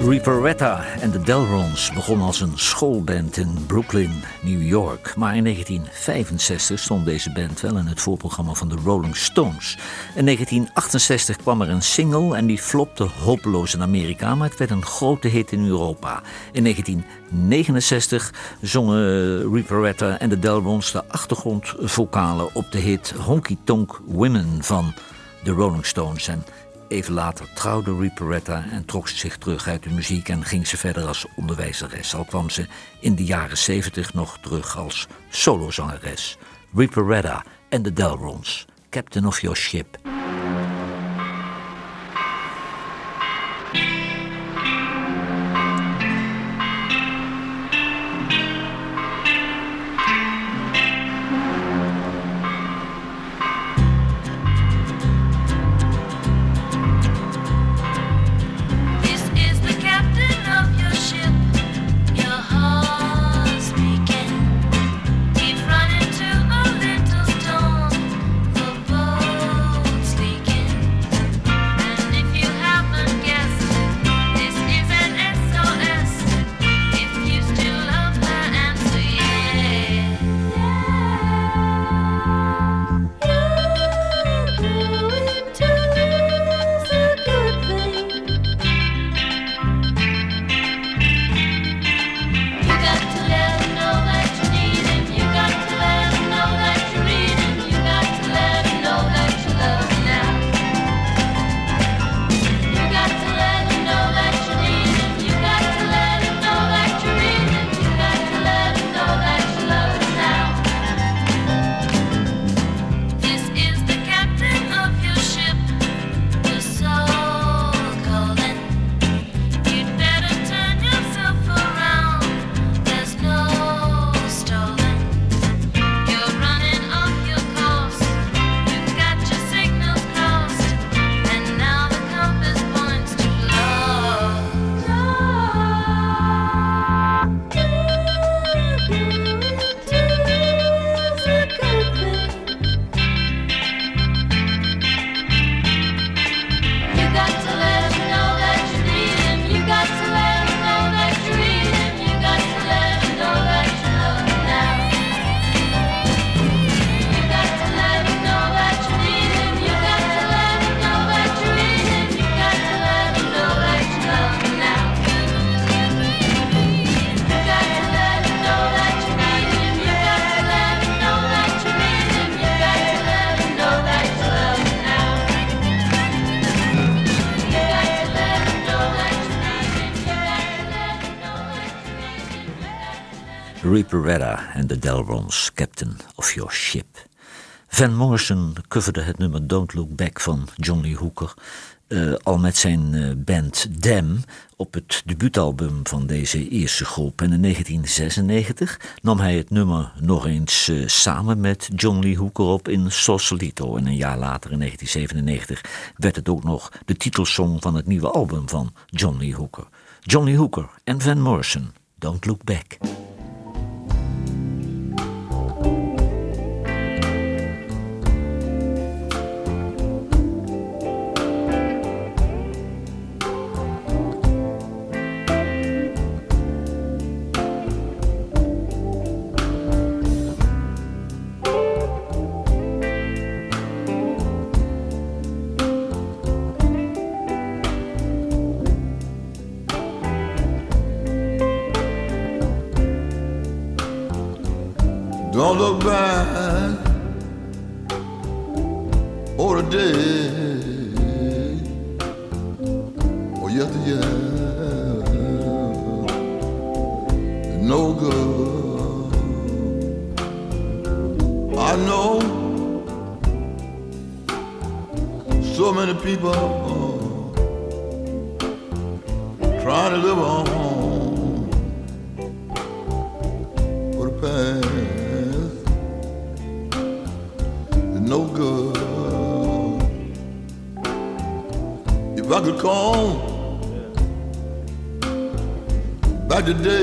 Reaperetta en de Delrons begon als een schoolband in Brooklyn, New York. Maar in 1965 stond deze band wel in het voorprogramma van de Rolling Stones. In 1968 kwam er een single en die flopte hopeloos in Amerika, maar het werd een grote hit in Europa. In 1969 zongen Reaperetta en de Delrons de achtergrondvokalen op de hit Honky Tonk Women van de Rolling Stones. En Even later trouwde Reaperetta en trok ze zich terug uit de muziek en ging ze verder als onderwijzeres. Al kwam ze in de jaren 70 nog terug als solozangeres. Reaperetta en de Delrons, Captain of Your Ship. Reaperetta en de Delrons, Captain of Your Ship. Van Morrison coverde het nummer Don't Look Back van John Lee Hooker. Uh, al met zijn uh, band Dam op het debuutalbum van deze eerste groep. En in 1996 nam hij het nummer nog eens uh, samen met John Lee Hooker op in Sausalito. En een jaar later, in 1997, werd het ook nog de titelsong van het nieuwe album van John Lee Hooker. John Lee Hooker en Van Morrison, Don't Look Back. people try to live on for the past is no good. If I could call back the day.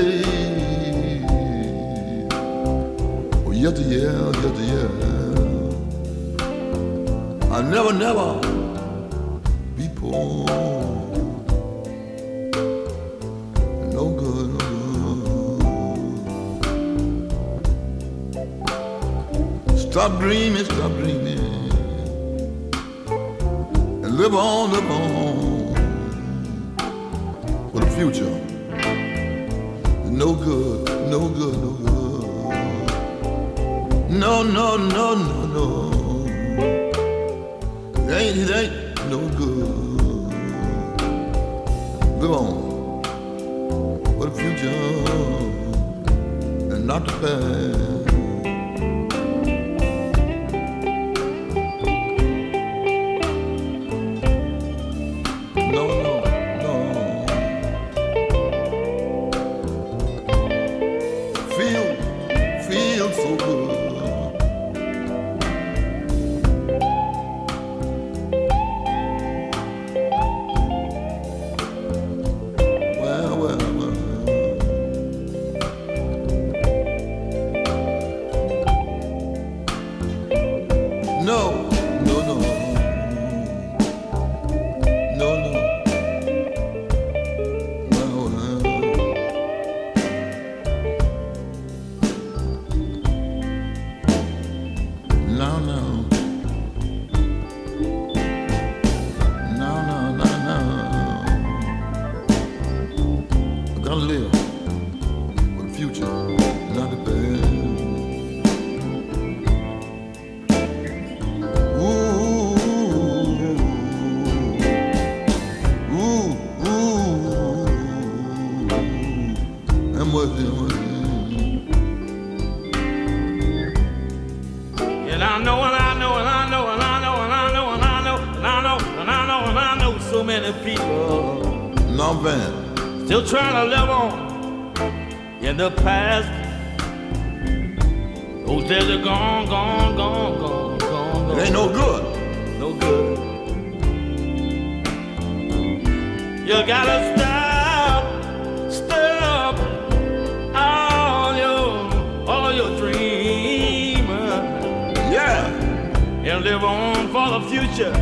The future.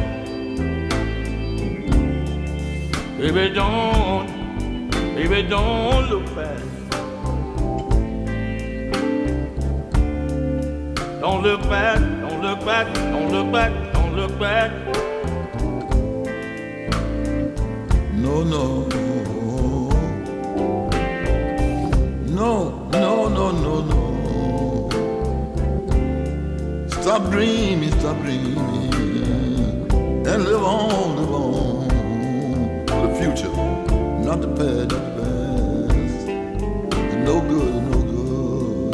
Baby, don't, baby, don't look back. Don't look back, don't look back, don't look back, don't look back. No, no. No, no, no, no, no. Stop dreaming, stop dreaming. And live on, live on. For the future, not the past, not the past. It's no good, no good.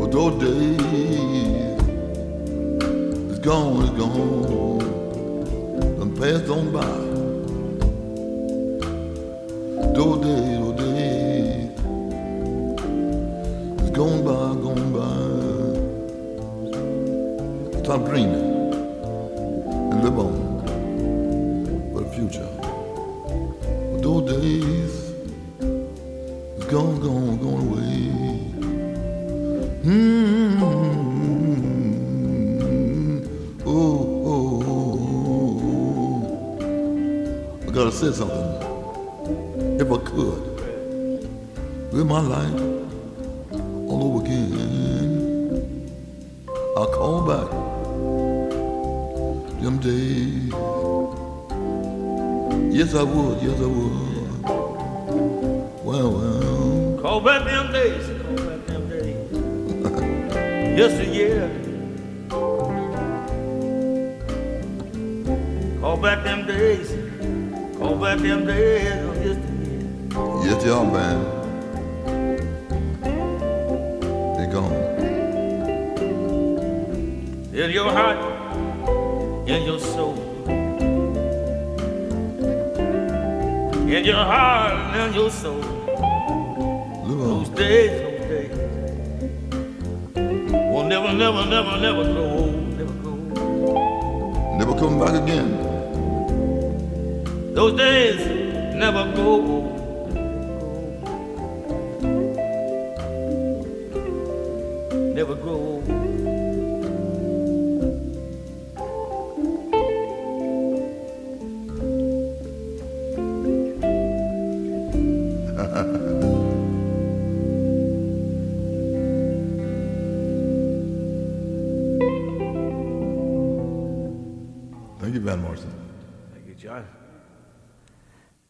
But those days, it's gone, it's gone. Done passed on by. All over again. I'll call back them days. Yes, I would. Yes, I would. Well, well. Call back them days, call back them days. Yesteryear. Call back them days, call back them days of yesteryear. Yes, y'all, man. In your heart, in your soul. In your heart and your soul. Those days, those days. Will never, never, never, never grow old, never grow old. Never come back again. Those days never go old.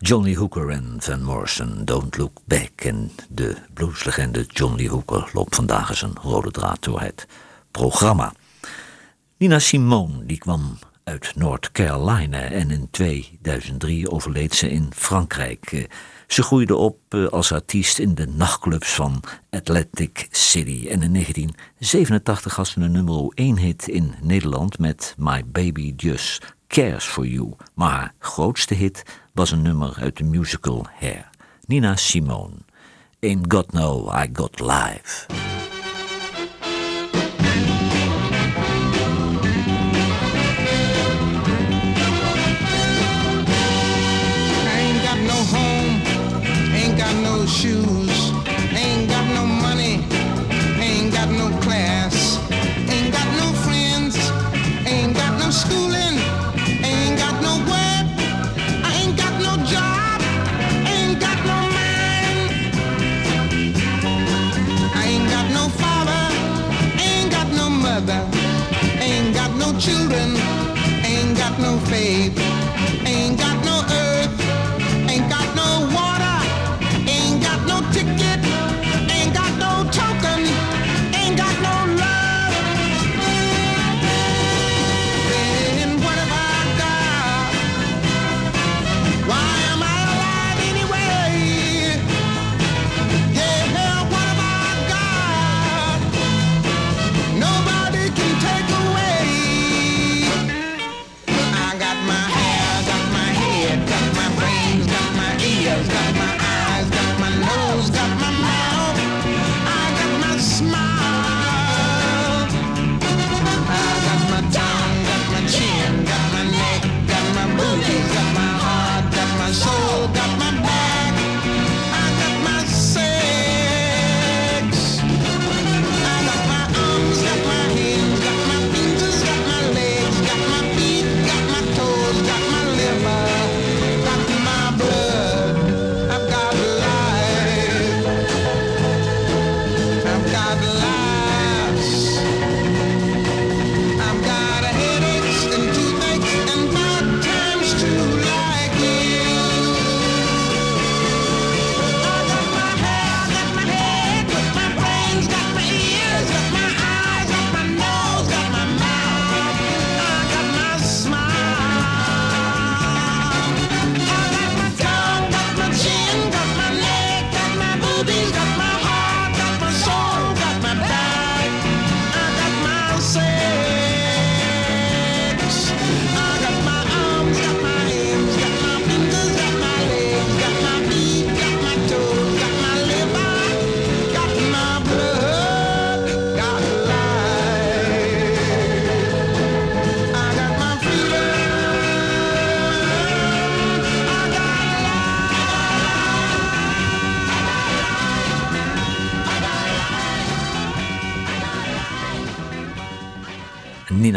John Lee Hooker en Van Morrison, Don't Look Back. En de blueslegende John Lee Hooker loopt vandaag eens een rode draad door het programma. Nina Simone die kwam uit North Carolina en in 2003 overleed ze in Frankrijk. Ze groeide op eh, als artiest in de nachtclubs van Atlantic City. En in 1987 had ze een nummer 1 hit in Nederland met My Baby Just Cares for You. Maar haar grootste hit was een nummer uit de musical Hair. Nina Simone. Ain't Got No, I Got Live.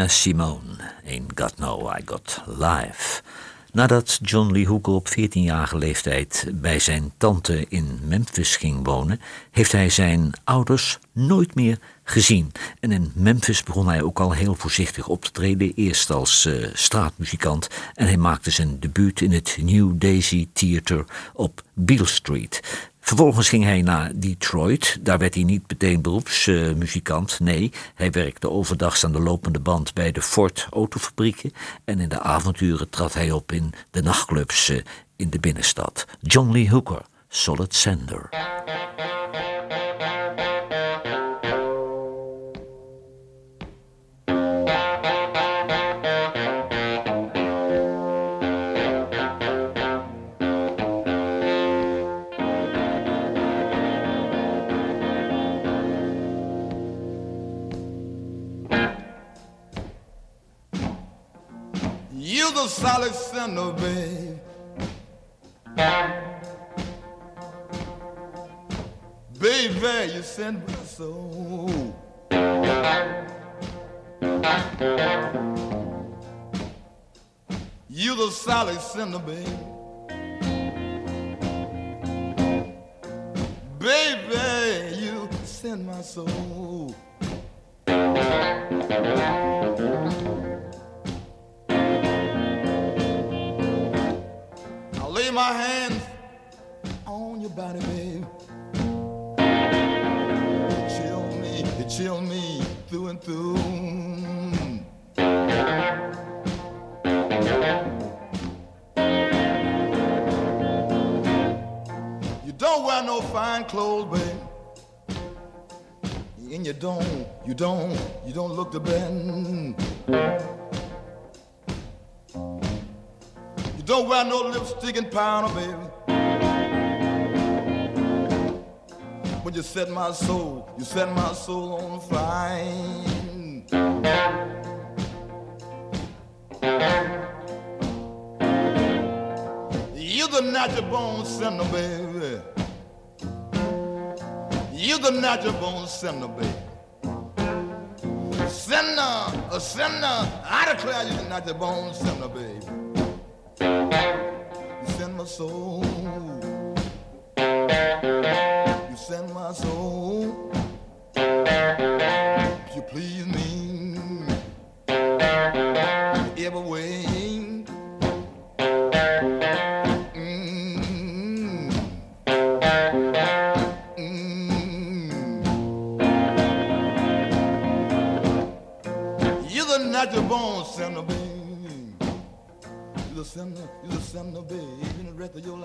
Simone, Ain't Got No, I Got Life. Nadat John Lee Hooker op 14-jarige leeftijd bij zijn tante in Memphis ging wonen, heeft hij zijn ouders nooit meer gezien. En in Memphis begon hij ook al heel voorzichtig op te treden, eerst als eh, straatmuzikant en hij maakte zijn debuut in het New Daisy Theater op Beale Street. Vervolgens ging hij naar Detroit. Daar werd hij niet meteen beroepsmuzikant. nee, hij werkte overdags aan de lopende band bij de Ford autofabrieken. En in de avonturen trad hij op in de nachtclubs eh, in de binnenstad. John Lee Hooker, Solid Sender. Solid center, babe. Baby, you send my soul. You the Sally Cinder, baby. Baby, you send my soul. My hands on your body, baby. You chill me, you chill me through and through. You don't wear no fine clothes, baby. And you don't, you don't, you don't look the bend. Don't wear no lipstick and powder, baby. But you set my soul, you set my soul on fire. You're the natural born sinner, baby. You're the natural born sinner, baby. Sinner, a sinner. I declare you the natural born sinner, baby. My soul. You send my soul. You please me every way. Sinner, you're in the of your.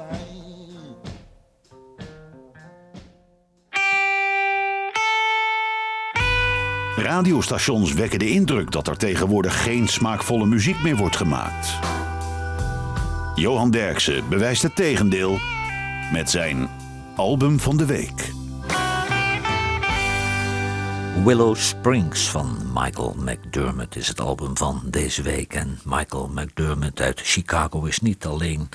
Radiostations wekken de indruk dat er tegenwoordig geen smaakvolle muziek meer wordt gemaakt. Johan Derksen bewijst het tegendeel met zijn album van de week. Willow Springs van Michael McDermott is het album van deze week. En Michael McDermott uit Chicago is niet alleen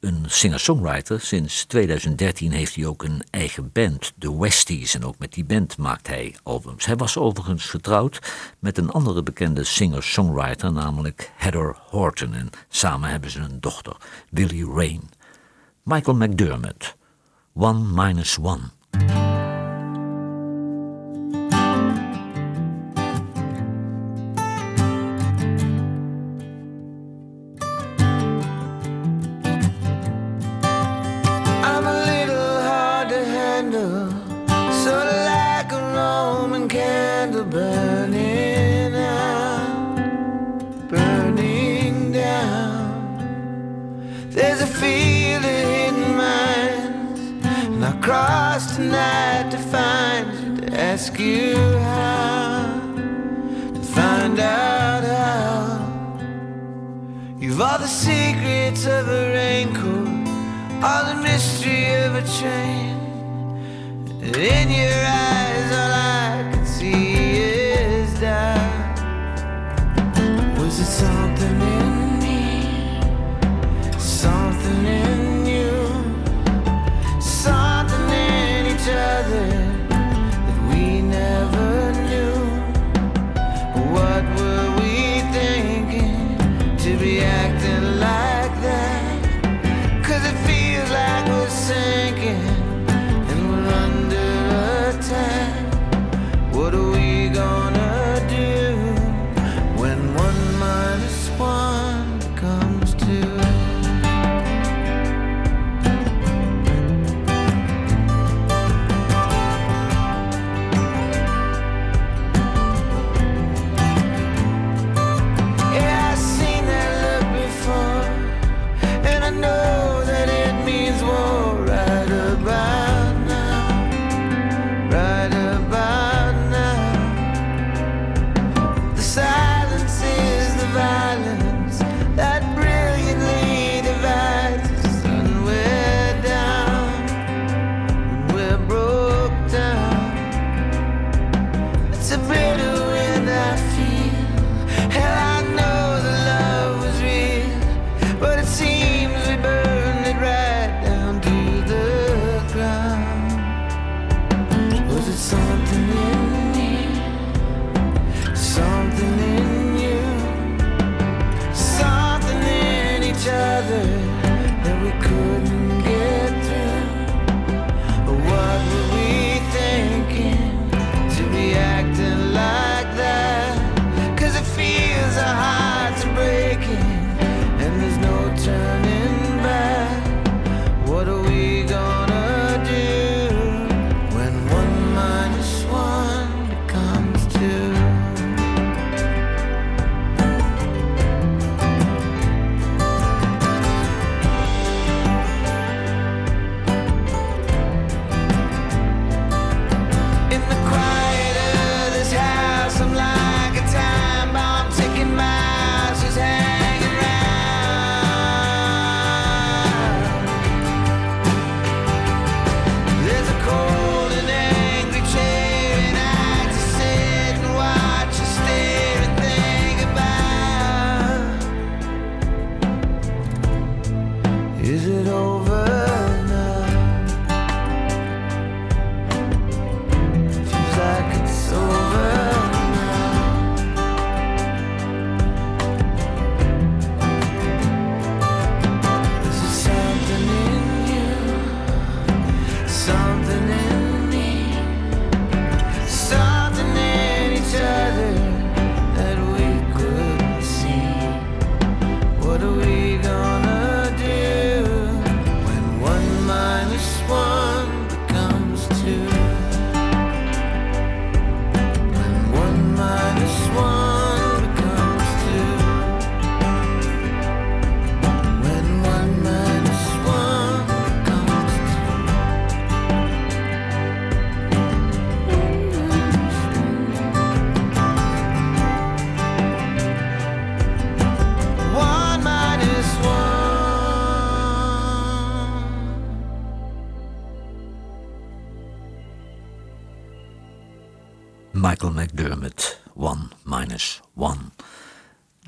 een singer-songwriter. Sinds 2013 heeft hij ook een eigen band, de Westies. En ook met die band maakt hij albums. Hij was overigens getrouwd met een andere bekende singer-songwriter, namelijk Heather Horton. En samen hebben ze een dochter, Willie Rain. Michael McDermott, One Minus One. There's a field of hidden and I cross tonight to find you, to ask you how, to find out how. You've all the secrets of a raincoat all the mystery of a train. And in your eyes, all I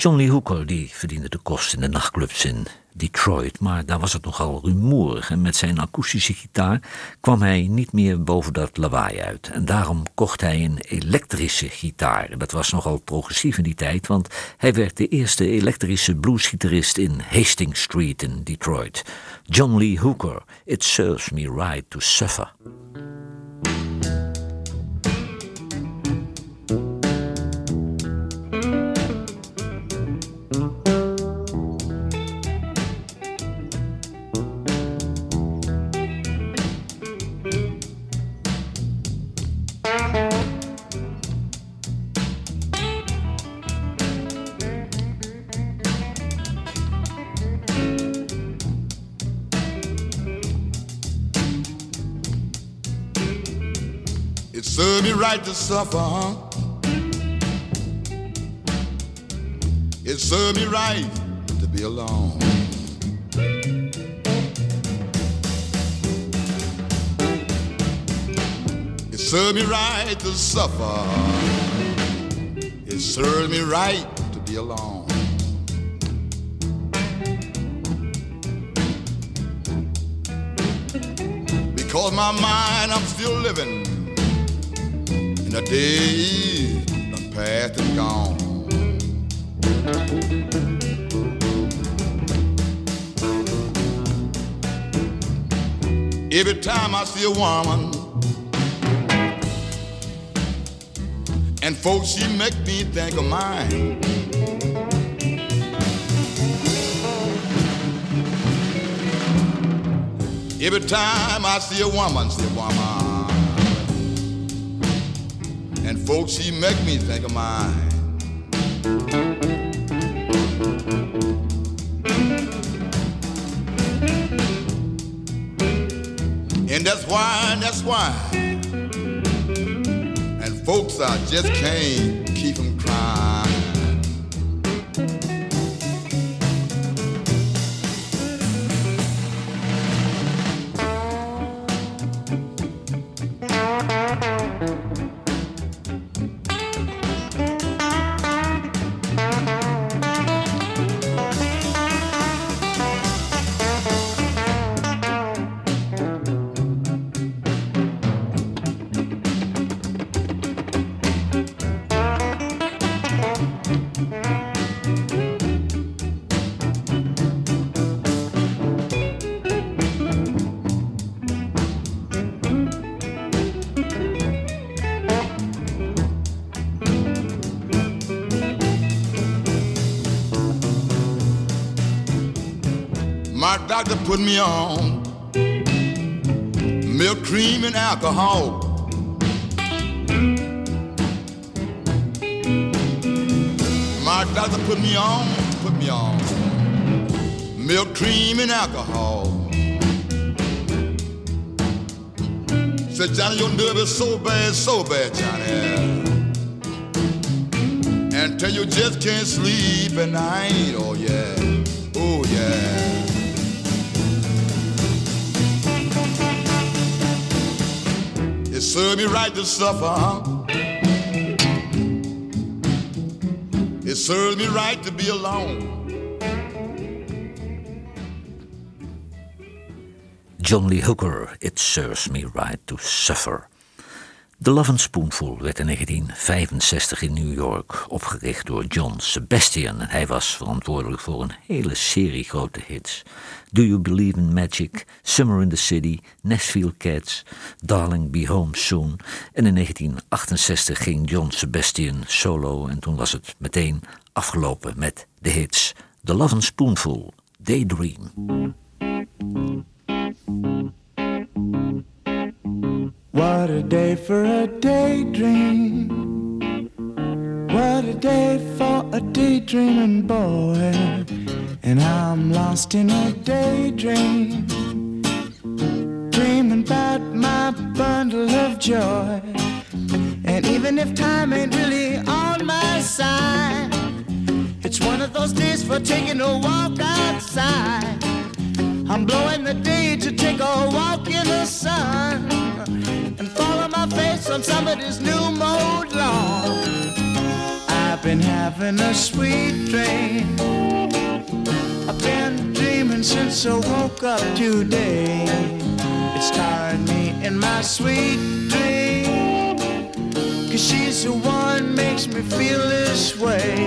John Lee Hooker die verdiende de kost in de nachtclubs in Detroit, maar daar was het nogal rumoerig en met zijn akoestische gitaar kwam hij niet meer boven dat lawaai uit. En daarom kocht hij een elektrische gitaar. Dat was nogal progressief in die tijd, want hij werd de eerste elektrische bluesgitarist in Hastings Street in Detroit. John Lee Hooker, It Serves Me Right to Suffer. Right to suffer, huh? It served me right to be alone. It served me right to suffer. It served me right to be alone. Because my mind, I'm still living the days done past gone. Every time I see a woman, and folks, she make me think of mine. Every time I see a woman, see a woman, folks, she make me think of mine. And that's why, that's why. And folks, I just can't keep them crying. Put me on milk, cream, and alcohol. My doctor put me on, put me on milk, cream, and alcohol. Said Johnny, your nerve is so bad, so bad, Johnny. Until you just can't sleep at night, oh yeah, oh yeah. It served me right to suffer. It serves me right to be alone. John Lee Hooker, It Serves Me Right to Suffer. The Love and Spoonful werd in 1965 in New York opgericht door John Sebastian. Hij was verantwoordelijk voor een hele serie grote hits. Do You Believe in Magic, Summer in the City, Nashville Cats, Darling Be Home Soon. En in 1968 ging John Sebastian solo en toen was het meteen afgelopen met de hits The Love and Spoonful, Daydream. What a day for a daydream. What a day for a daydreaming boy. And I'm lost in a daydream. Dreaming about my bundle of joy. And even if time ain't really on my side, it's one of those days for taking a walk outside. I'm blowing the day to take a walk in the sun and follow my face on somebody's new mode lawn. I've been having a sweet dream. I've been dreaming since I woke up today. It's tiring me in my sweet dream. Cause she's the one makes me feel this way.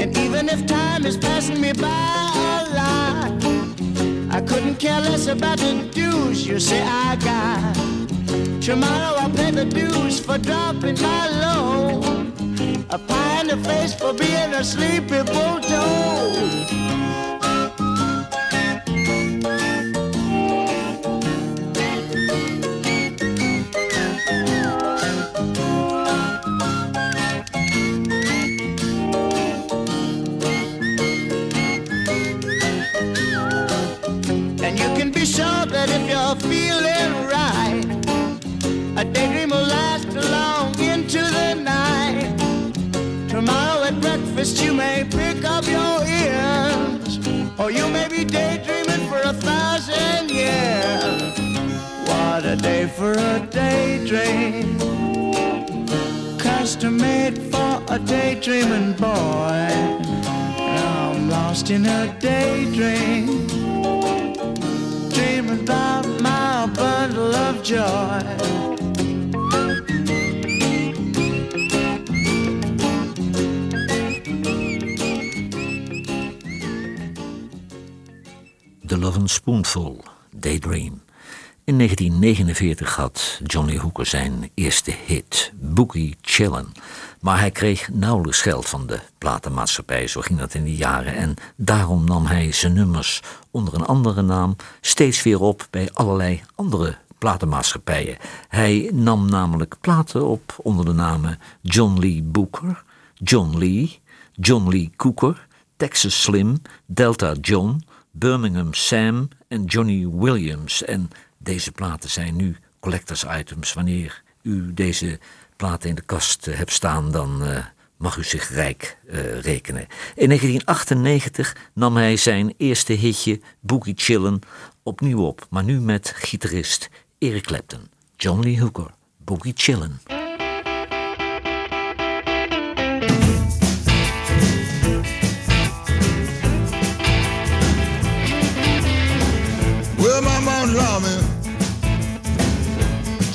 And even if time is passing me by a lot, I couldn't care less about the dues you say I got. Tomorrow I'll pay the dues for dropping my load. A pie in the face for being a sleepy bulldog. At you may pick up your ears, or you may be daydreaming for a thousand years. What a day for a daydream, custom made for a daydreaming boy. Now I'm lost in a daydream dreaming about my bundle of joy. The Love Spoonful, Daydream. In 1949 had Johnny Hooker zijn eerste hit, Boogie Chillin'. Maar hij kreeg nauwelijks geld van de platenmaatschappij, zo ging dat in die jaren. En daarom nam hij zijn nummers onder een andere naam steeds weer op bij allerlei andere platenmaatschappijen. Hij nam namelijk platen op onder de namen John Lee Booker, John Lee, John Lee Cooker, Texas Slim, Delta John, Birmingham Sam en Johnny Williams. En deze platen zijn nu collectors items. Wanneer u deze platen in de kast eh, hebt staan, dan eh, mag u zich rijk eh, rekenen. In 1998 nam hij zijn eerste hitje Boogie Chillin' opnieuw op, maar nu met gitarist Eric Clapton. John Lee Hooker, Boogie Chillin'.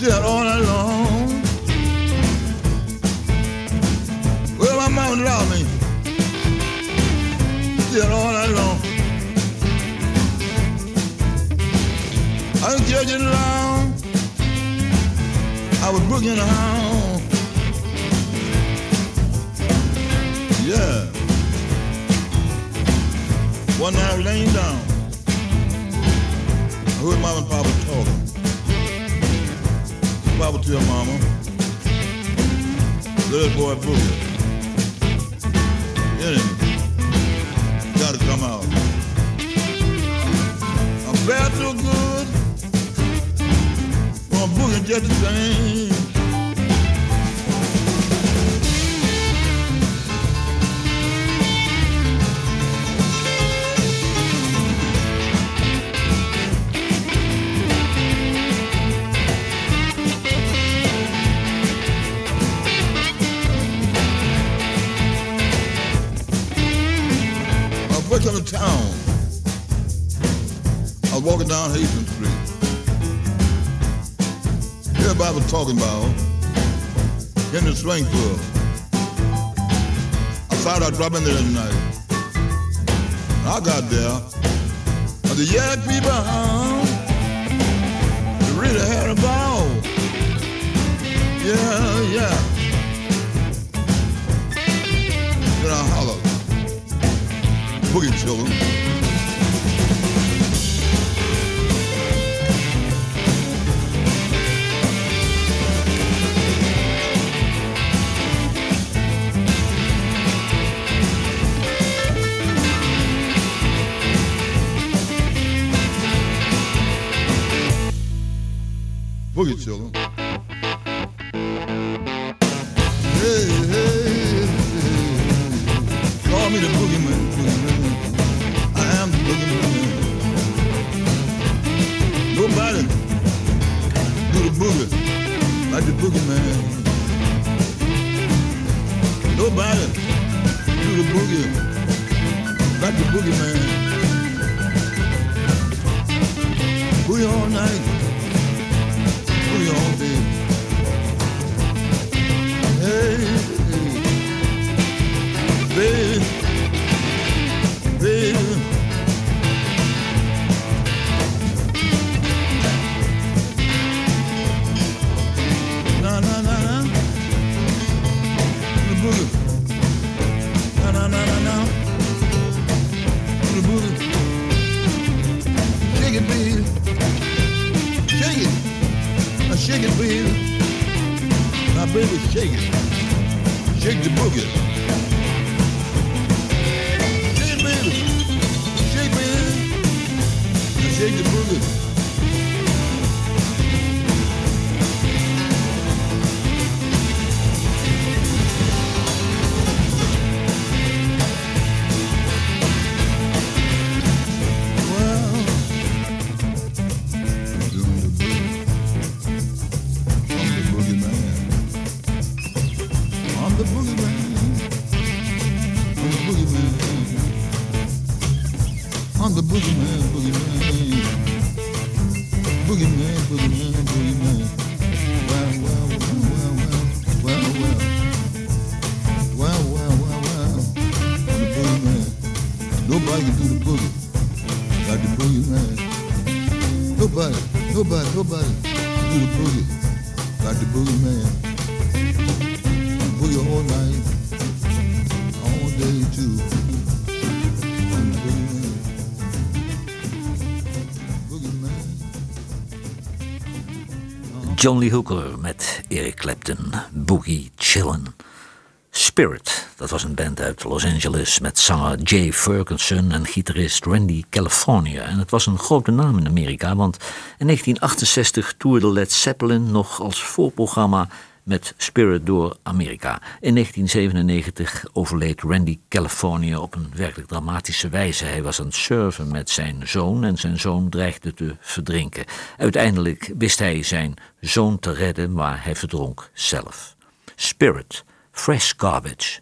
Still all long. Well, my mom love me still all long. I was judging long. I was booking the. Yeah. One night I was laying down. I heard mama and papa talking. Papa tell mama, little boy boogie. Enemy, gotta come out. I'm bad so good, but I'm boogie just the same. Down Hastings Street. Everybody was talking about in the swing club. I thought I'd drop in there tonight. I got there. I said, yeah, people, huh? They really had a ball. Yeah, yeah. Then I hollered, boogie children. Boogie children. Hey, John Lee Hooker met Eric Clapton, Boogie Chillin'. Spirit, dat was een band uit Los Angeles met zanger Jay Ferguson en gitarist Randy California. En het was een grote naam in Amerika, want in 1968 toerde Led Zeppelin nog als voorprogramma met Spirit door Amerika. In 1997 overleed Randy California op een werkelijk dramatische wijze. Hij was aan het surfen met zijn zoon en zijn zoon dreigde te verdrinken. Uiteindelijk wist hij zijn zoon te redden, maar hij verdronk zelf. Spirit, Fresh Garbage.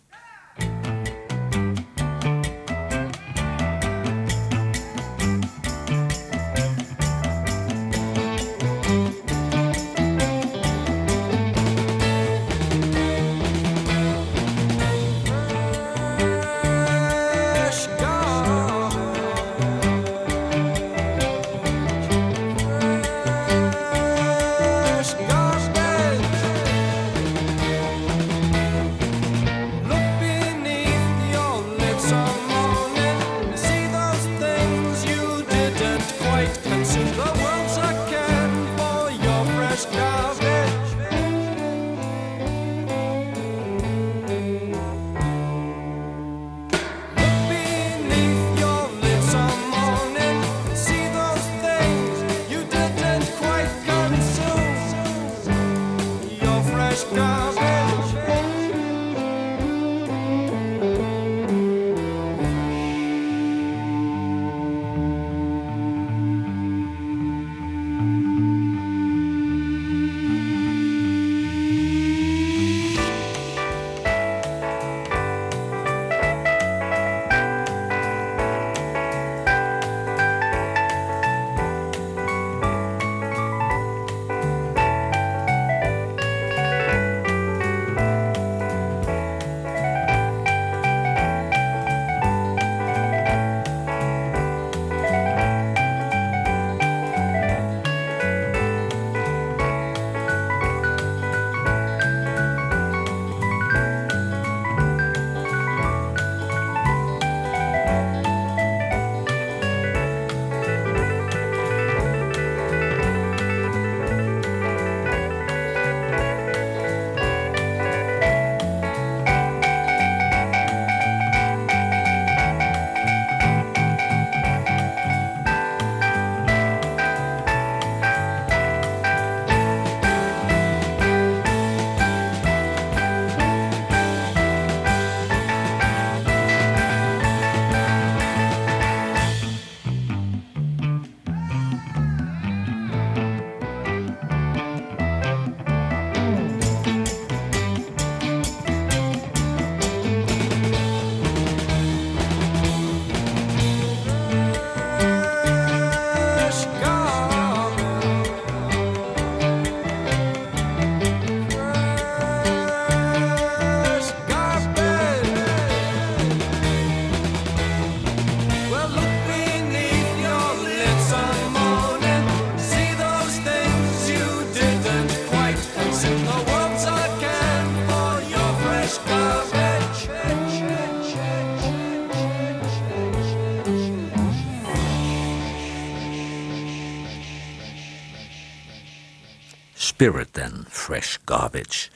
Spirit and Fresh Garbage.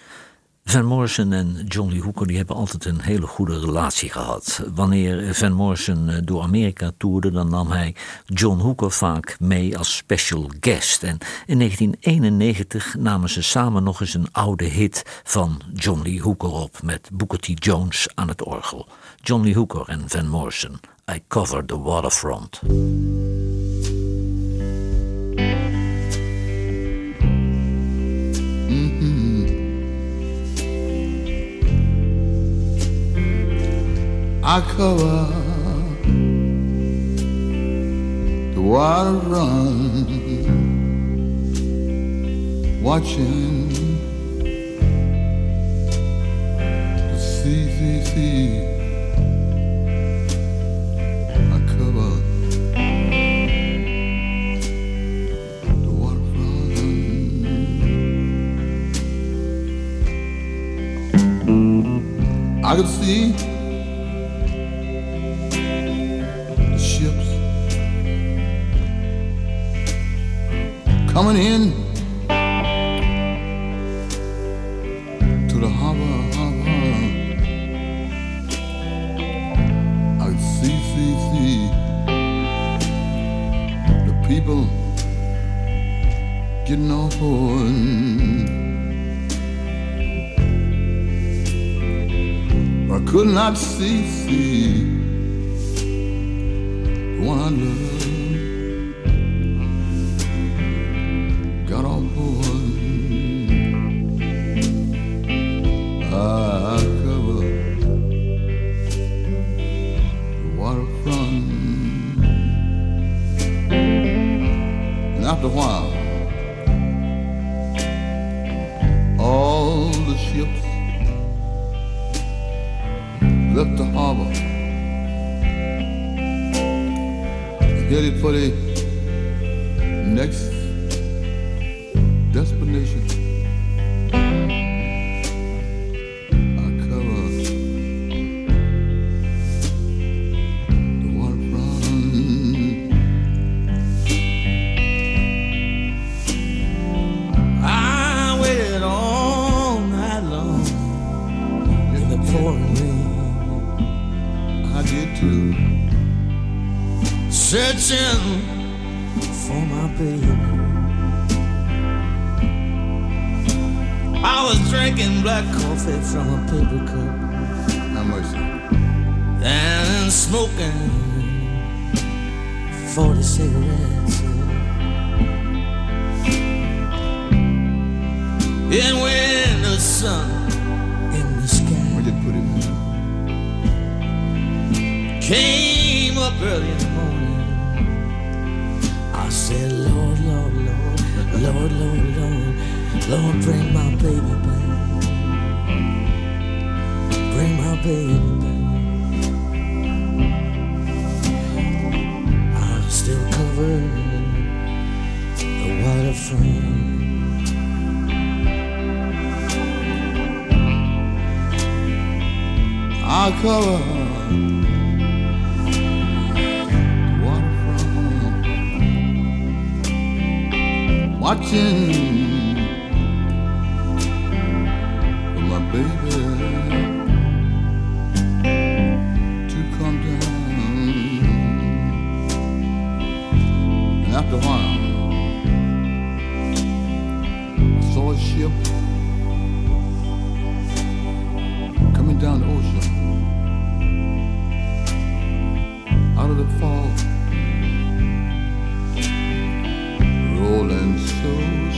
Van Morrison en John Lee Hooker die hebben altijd een hele goede relatie gehad. Wanneer Van Morrison eh, door Amerika toerde, dan nam hij John Hooker vaak mee als special guest. En in 1991 namen ze samen nog eens een oude hit van John Lee Hooker op met Booker T. Jones aan het orgel. John Lee Hooker en Van Morrison. I cover the waterfront. I cover the water run, watching the sea, sea, sea. The water. I could see. Coming in to the harbor, harbor. I see, see, see the people getting off board. I could not see, see the one I love after a while, all the ships left the harbor. headed for the next 40 cigarettes. And when the sun in the sky We just put it in. came up early in the morning. I said, Lord, Lord, Lord, Lord, Lord, Lord, Lord, bring my baby back. Bring my baby covered the waterfront. I cover the waterfront, watching And after a while, I saw a ship coming down the ocean. out of the fog, rolling so,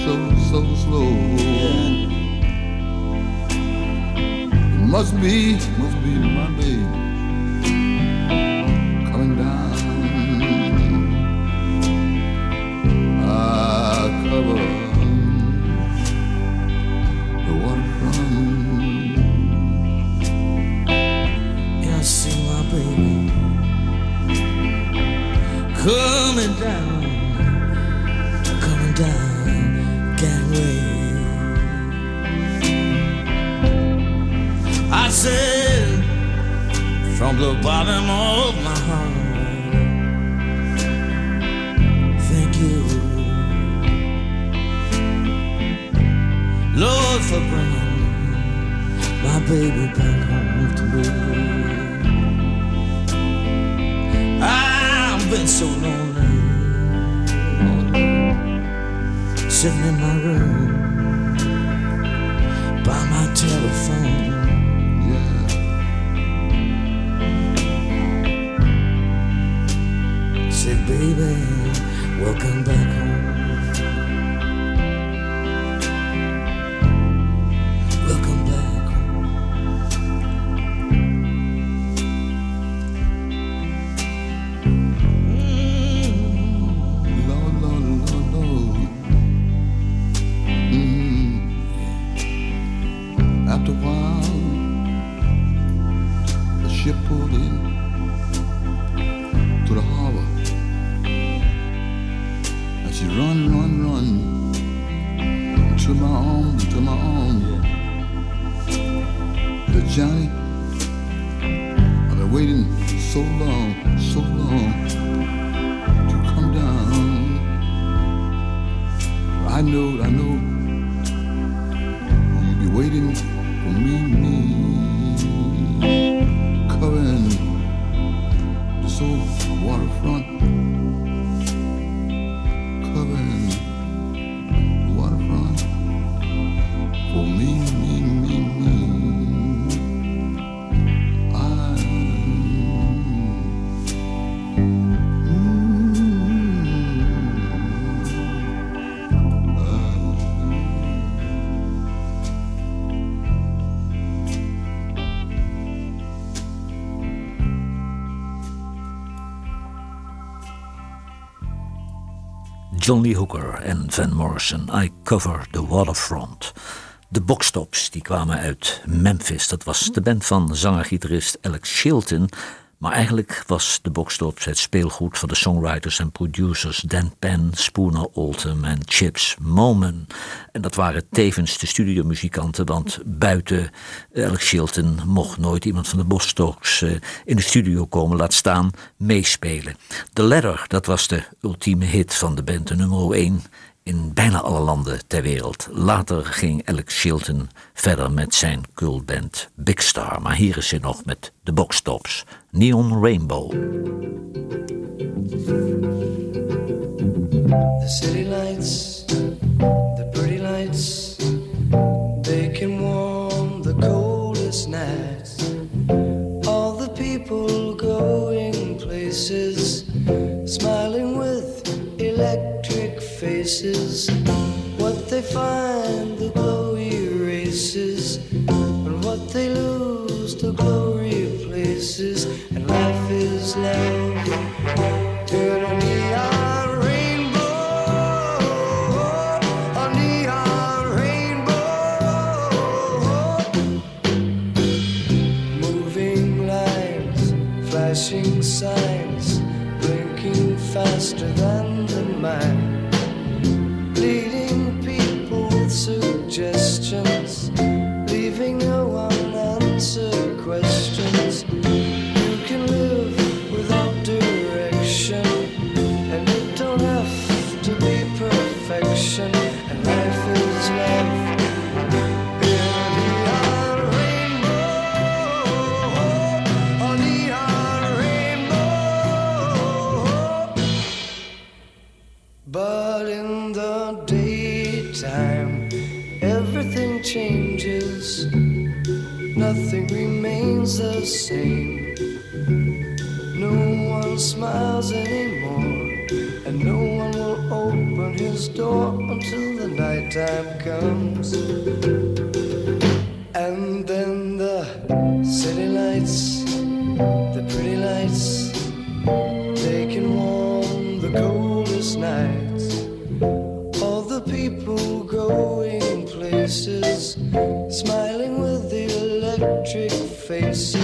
so, so slow. It must be, must be my Yeah, I see my baby. Coming down, The Johnny, I've been waiting so long, so long to come down. I know, I know, you'll be waiting Van Morrison, I Cover the Waterfront. De Boxtops die kwamen uit Memphis. Dat was de band van zanger-gitarist Alex Chilton. Maar eigenlijk was de Boxtops het speelgoed van de songwriters en producers Dan Penn, Spooner Oldham en Chips Moman. En dat waren tevens de studiomuzikanten, want buiten Alex Chilton mocht nooit iemand van de Boxtops eh, in de studio komen, laat staan meespelen. The Ladder, dat was de ultieme hit van de band, de nummer 1 in bijna alle landen ter wereld. Later ging Alex Chilton verder met zijn cultband Big Star. Maar hier is hij nog met de Boxtops. Neon Rainbow. The city No one smiles anymore, and no one will open his door until the nighttime comes. And then the city lights, the pretty lights, they can warm the coldest nights. All the people going places, smiling with the electric faces.